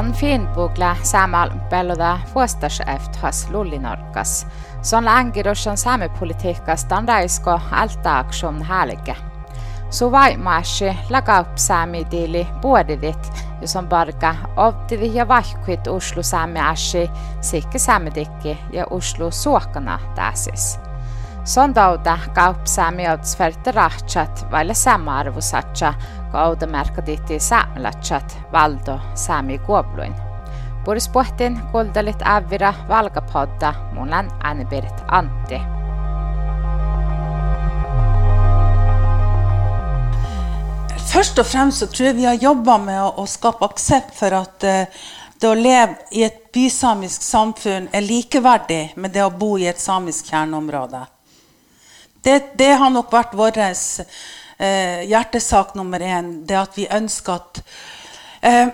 on Finbugla samal pelloda vuostasäft has lullinorkas. Son länkirushan saamipolitiikkas tandaisko alta aktion hälke. Suvai maassi lakaupsaamidili puodidit, jos on parka optivi ja vahkuit uslu saamiassi, sikki saamitikki ja uslu suokkana täsis. Sondauda kaup saami otsferte rahtsat vaille samarvusatsa, kauda merkaditi saamelatsat valdo saami kuobluin. Puris pohtin kuldalit avira valgapodda mulan Anne-Berit Antti. Først og fremst så tror jeg vi har jobba med å, å, skape aksept for at uh, det å leve i et bysamisk samfunn er likeverdig med det å bo i et samisk kjerneområde. Det, det har nok vært vår eh, hjertesak nummer én. Det at vi ønsker at eh,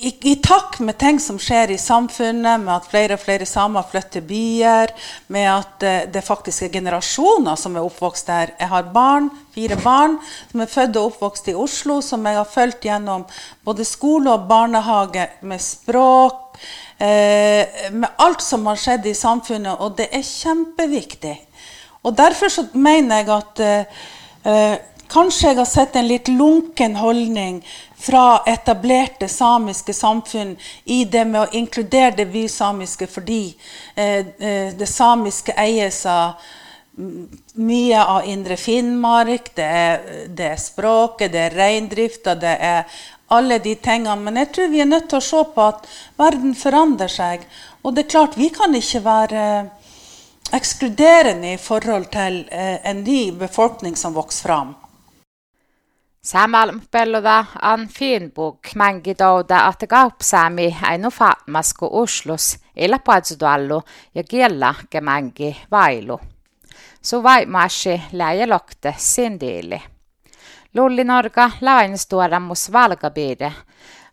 i, i, takt med ting som skjer i samfunnet, med at flere og flere samer flytter byer, med at eh, det faktisk er generasjoner som er oppvokst der. Jeg har barn, fire barn som er født og oppvokst i Oslo, som jeg har fulgt gjennom både skole og barnehage, med språk, eh, med alt som har skjedd i samfunnet. Og det er kjempeviktig. Og derfor så mener jeg at uh, Kanskje jeg har sett en litt lunken holdning fra etablerte samiske samfunn i det med å inkludere det vi-samiske fordi eh, eh det samiske eies av mye av Indre Finnmark. Det er, det er språket, det er reindrifta, det er alle de tingene. Men jeg tror vi er nødt til å se på at verden forandrer seg. Og det er klart, vi kan ikke være ekskluderende i forhold til eh, en ny befolkning som vokser fram. Samalmpelloda an fiinbuk mängidouda atagaupsaami ainu fatmasku uslus ila paadsuduallu ja kiella kemängi vailu. Su vaimashi läjä lokte sindiili. Lullinorga lainstuoramus valgabiide.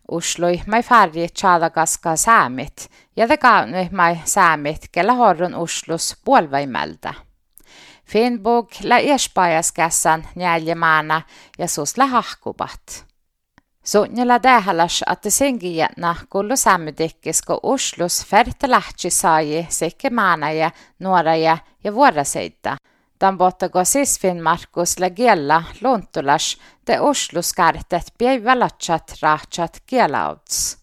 usloi mai färje tjadagaska säämit ja dekaunui mai säämit kella horron uslus puolvaimelta. Finnbog la iespaajaskässän njäljemänä ja sus lä hahkupat. Suunnilla tähäläs, että senkijätnä kullu sämmytikkis, kun uslus färte lähtsi saaji sekä määnäjä, nuoraja ja vuoraseita. Tämän bottago siis Finnmarkus la giella luntulas te uslus kartet päivälatsat rahtsat kielauts.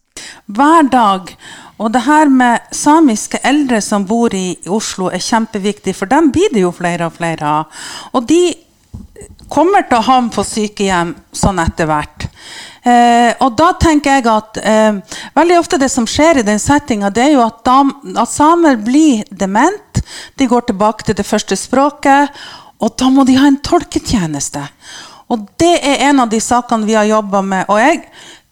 hver dag. Og det her med samiske eldre som bor i Oslo, er kjempeviktig, for dem blir det jo flere og flere av. Og de kommer til å havne på sykehjem sånn etter hvert. Eh, og da tenker jeg at eh, veldig ofte det som skjer i den settinga, det er jo at, dam, at samer blir dement. De går tilbake til det første språket, og da må de ha en tolketjeneste. Og det er en av de sakene vi har jobba med. Og jeg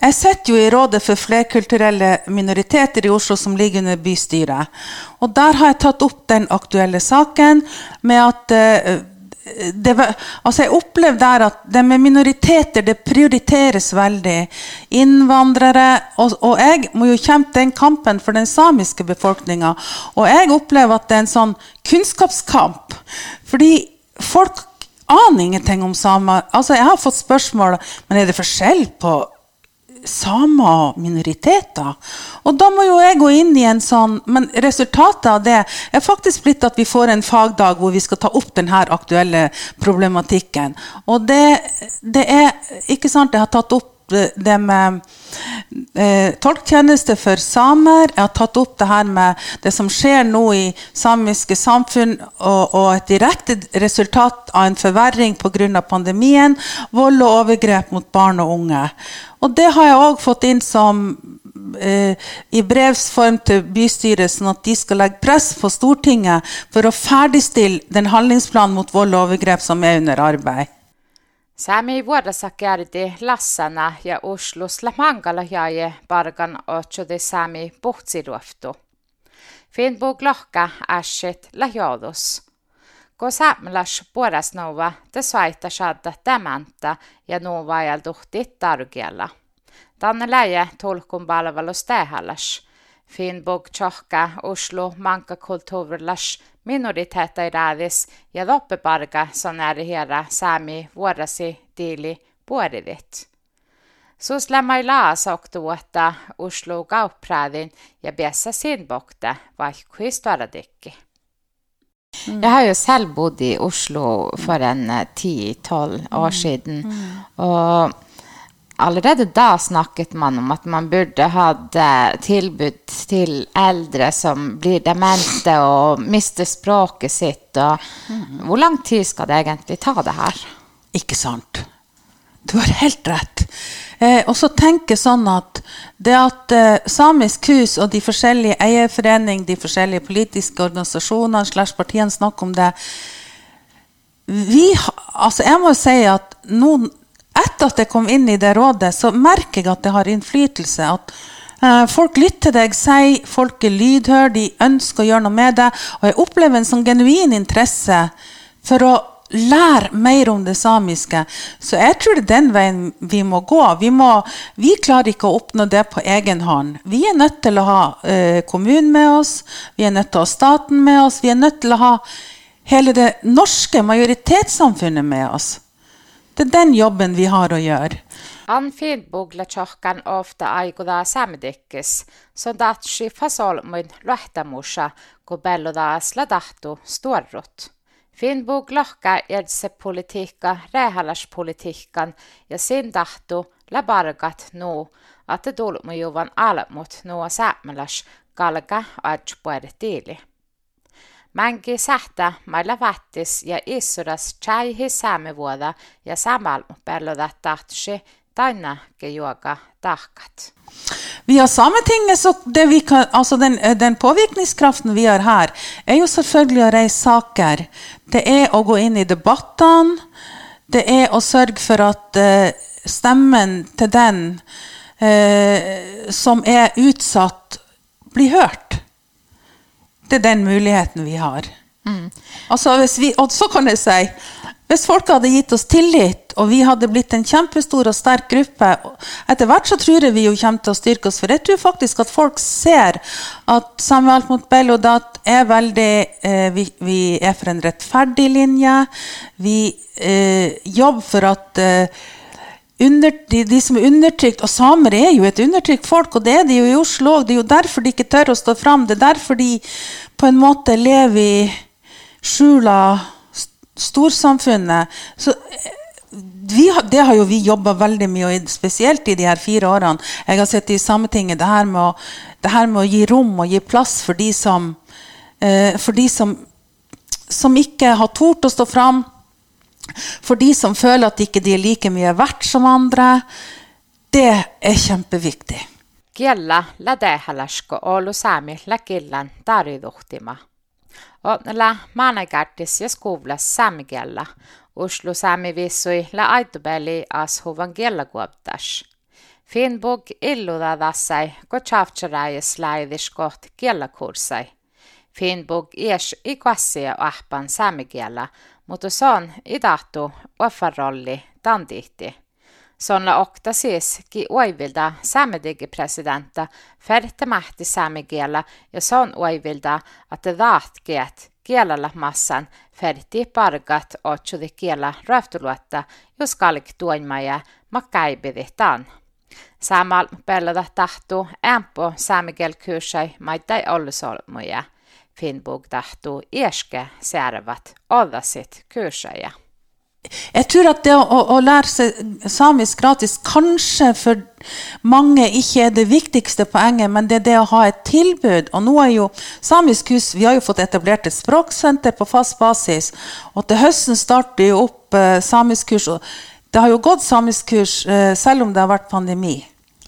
jeg sitter jo i Rådet for flerkulturelle minoriteter i Oslo, som ligger under bystyret. Og der har jeg tatt opp den aktuelle saken med at uh, det, altså jeg opplevde der at det med minoriteter det prioriteres veldig. Innvandrere. Og, og jeg må jo kjempe den kampen for den samiske befolkninga. Og jeg opplever at det er en sånn kunnskapskamp. Fordi folk aner ingenting om samer. Altså, jeg har fått spørsmål men er det forskjell på samer og minoriteter. Og da må jo jeg gå inn i en sånn Men resultatet av det er faktisk blitt at vi får en fagdag hvor vi skal ta opp denne aktuelle problematikken. Og det, det er ikke sant, Jeg har tatt opp det med eh, tolktjeneste for samer. Jeg har tatt opp det her med det som skjer nå i samiske samfunn, og, og et direkte resultat av en forverring pga. pandemien. Vold og overgrep mot barn og unge. Og det har jeg òg fått inn som eh, i brevsform til bystyret, sånn at de skal legge press på Stortinget for å ferdigstille den handlingsplanen mot vold og overgrep som er under arbeid. Sami vuodessa kärti Lassana ja Uslus Lamangala jäi parkan otsudi Sami puhtsiruoftu. Finnbog lohka ässit lahjoudus. Ko saamlas puolesnouva te svaita saada tämäntä ja nuu vajaltuhti tarkialla. Tänne läjä tulkun palvelus tehallas. Finnbog tjohka Oslo manka kulturlas minoriteetairadis ja loppeparga sonäri hiera saami vuorasi tiili puoridit. Så slämmar la tuota Oslo gauppraadin ja bessa sin bokte, vaikka historia dikki. Mm. Jeg har jo selv bodd i Oslo for en eh, ti-tolv år mm. siden. Mm. Og allerede da snakket man om at man burde hatt tilbud til eldre som blir demente og mister språket sitt. Og mm. hvor lang tid skal det egentlig ta, det her? Ikke sant. Du har helt rett. Eh, og så tenke sånn at det at eh, Samisk hus og de forskjellige eierforeningene, de forskjellige politiske organisasjonene slash partiene snakker om det vi, altså Jeg må jo si at noen, etter at jeg kom inn i det rådet, så merker jeg at det har innflytelse. At eh, folk lytter til det jeg sier folk er lydhøre, de ønsker å gjøre noe med det. Og jeg opplever en sånn genuin interesse for å lære mer om det samiske. Så jeg tror det er den veien vi må gå. Vi, må, vi klarer ikke å oppnå det på egen hånd. Vi er nødt til å ha eh, kommunen med oss, vi er nødt til å ha staten med oss, vi er nødt til å ha hele det norske majoritetssamfunnet med oss. Det er den jobben vi har å gjøre. Anfin buglatjohkan ofta aikuda samedikkis, så datsi fasolmuin lohtamusha, kun bello da sladahtu storrut. Finnbog lohka edse politiikka rehalaspolitiikkan ja sin tahtu labargat nu, että tulmujuvan almut nuo säämeläs kalka adjupuertiili. Mänki sähtä mailla vattis ja issuras chaihi säämevuoda ja samalmu pelloda tahtsi taina juoga tahkat. Vi har Sametinget, så kan, altså den, den, påvirkningskraften vi har her, er jo selvfølgelig å reise saker. Det er å gå inn i debattene. Det er å sørge for at uh, stemmen til den uh, som er utsatt, blir hørt. Det er den muligheten vi har. Mm. Altså, vi, og så kan jeg si hvis folk hadde gitt oss tillit, og vi hadde blitt en kjempestor og sterk gruppe Etter hvert så tror jeg vi jo kommer til å styrke oss, for jeg tror faktisk at folk ser at Samuel mot Bellodat er veldig eh, vi, vi, er for en rettferdig linje. Vi eh, jobber for at eh, under, de, de, som er undertrykt Og samer er jo et undertrykt folk, og det er de jo i Oslo òg. Det er jo derfor de ikke tør å stå fram. Det er derfor de på en måte lever i skjula storsamfunnet så vi, det har jo vi jobba veldig mye med, spesielt i de her fire årene. Jeg har sett i Sametinget det her med å, her med å gi rom og gi plass for de som, eh, for de som, som ikke har tort å stå fram. For de som føler at ikke de er like mye verdt som andre. Det er kjempeviktig. Kiellä lädehallasko Oulu saami läkillän Og Otnella maanaikartis ja skuvlas saamikielä. Uslu saami vissui la aitubeli as huvan kielakuoptas. Finnbog illudadassai, ko chavcharais laidis koht kielakurssai. Finnbog ies i kvassia ahpan saamikielä, mutta se on idahtu offerrolli tantihti. on okta siis ki oivilda samedige presidenta färtämähti saamekielä ja se on oivilda, että vaatkeet kielellä massan färti pargat otsuli kielä röftuluotta, jos kalk tuonmaja makaibivitaan. Samalla pelata tahtuu ämpö saamikielkyyssäi maittai ollusolmuja. Finnbog tahtu ieske särvat odasit kursaja. Jeg tror at det å, å, lære seg samisk gratis kanskje for mange ikke er det viktigste poenget, men det er det å ha et tilbud. Og nå er jo Samisk hus Vi har jo fått etablert et språksenter på fast basis. Og til høsten starter jo opp eh, samiskkurs. Det har jo gått samiskkurs eh, selv om det har vært pandemi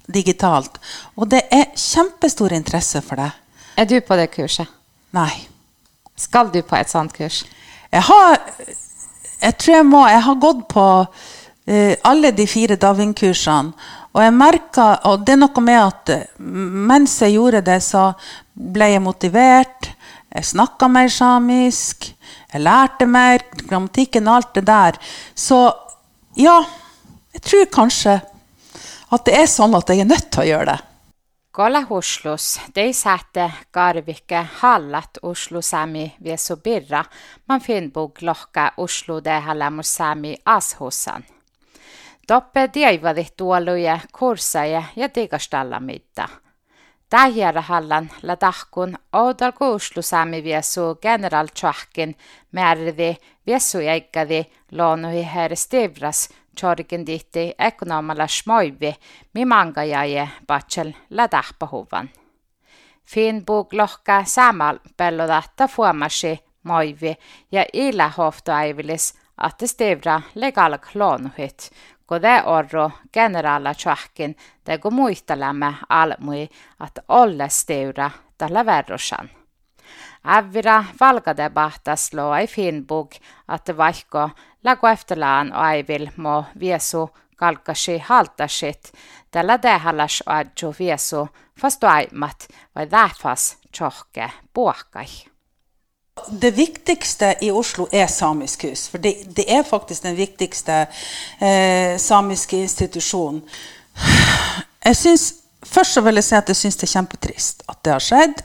digitalt. Og det er kjempestor interesse for det. Er du på det kurset? Nei. Skal du på et sånt kurs? Jeg har jeg tror jeg må Jeg har gått på uh, alle de fire Davin-kursene. Og jeg merket, Og det er noe med at eh, mens jeg gjorde det, så ble jeg motivert. Jeg snakka mer samisk. Jeg lærte mer. Grammatikken og alt det der. Så ja, jeg tror kanskje at det er sånn at jeg er nødt til å gjøre det. Kolahuslus teisäätte karvikke hallat Oslo sami viesu birra, man finnbog lohka Oslo dehalamus sami ashussan. Doppe diivadi tuoluje kurssaje ja digastalla mitta. Tähjärhallan la tahkun oudal kuuslusami viesu general tjahkin määridi viesu jäikkadi loonuhi her stivras chorikin dihti ekonomalla smoivi, mi mangajaje batsel la tahpahuvan. Fin buk lohka samal pellodatta fuomasi moivi ja ila hoftoaivilis atte stevra legal klonuhit, kode orro generala tjahkin tego muistalamme almui at Olle stevra tällä verrosan. Ävira valkadebahtas loa i Finnbog att vaikko lagu efterlaan aivil mo viesu kalkasi haltasit, tällä dehallas adju viesu fastu aimat vai täfas tjohke puhkai. Det viktigste i Oslo er samisk hus. For det, det er faktisk den viktigste eh, samiske institusjonen. Jeg synes, Først så vil jeg si at jeg syns det er kjempetrist at det har skjedd.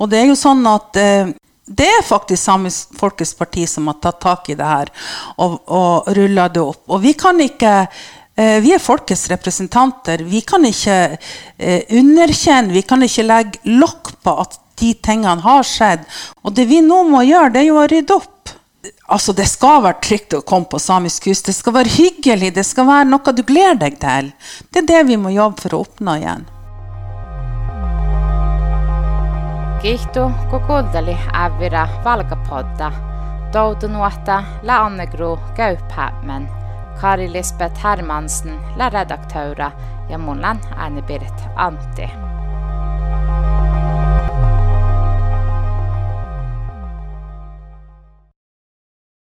Og det er jo sånn at eh, det er faktisk Samisk Folkets Parti som har tatt tak i det her og, og rulla det opp. Og vi kan ikke eh, vi er folkets representanter. Vi kan ikke eh, underkjenne, vi kan ikke legge lokk på at de tingene har skjedd. Og det vi nå må gjøre, det er jo å rydde opp. Altså, Det skal være trygt å komme på samisk hus. Det skal være hyggelig. Det skal være noe du gleder deg til. Det er det vi må jobbe for å oppnå igjen. Kiihtu kukuldeli ävira valkapodda. Doutunuotta la Annegro Gauphämmen. Kari Lisbeth Hermansen la redaktöra ja mun Anne-Berit Antti.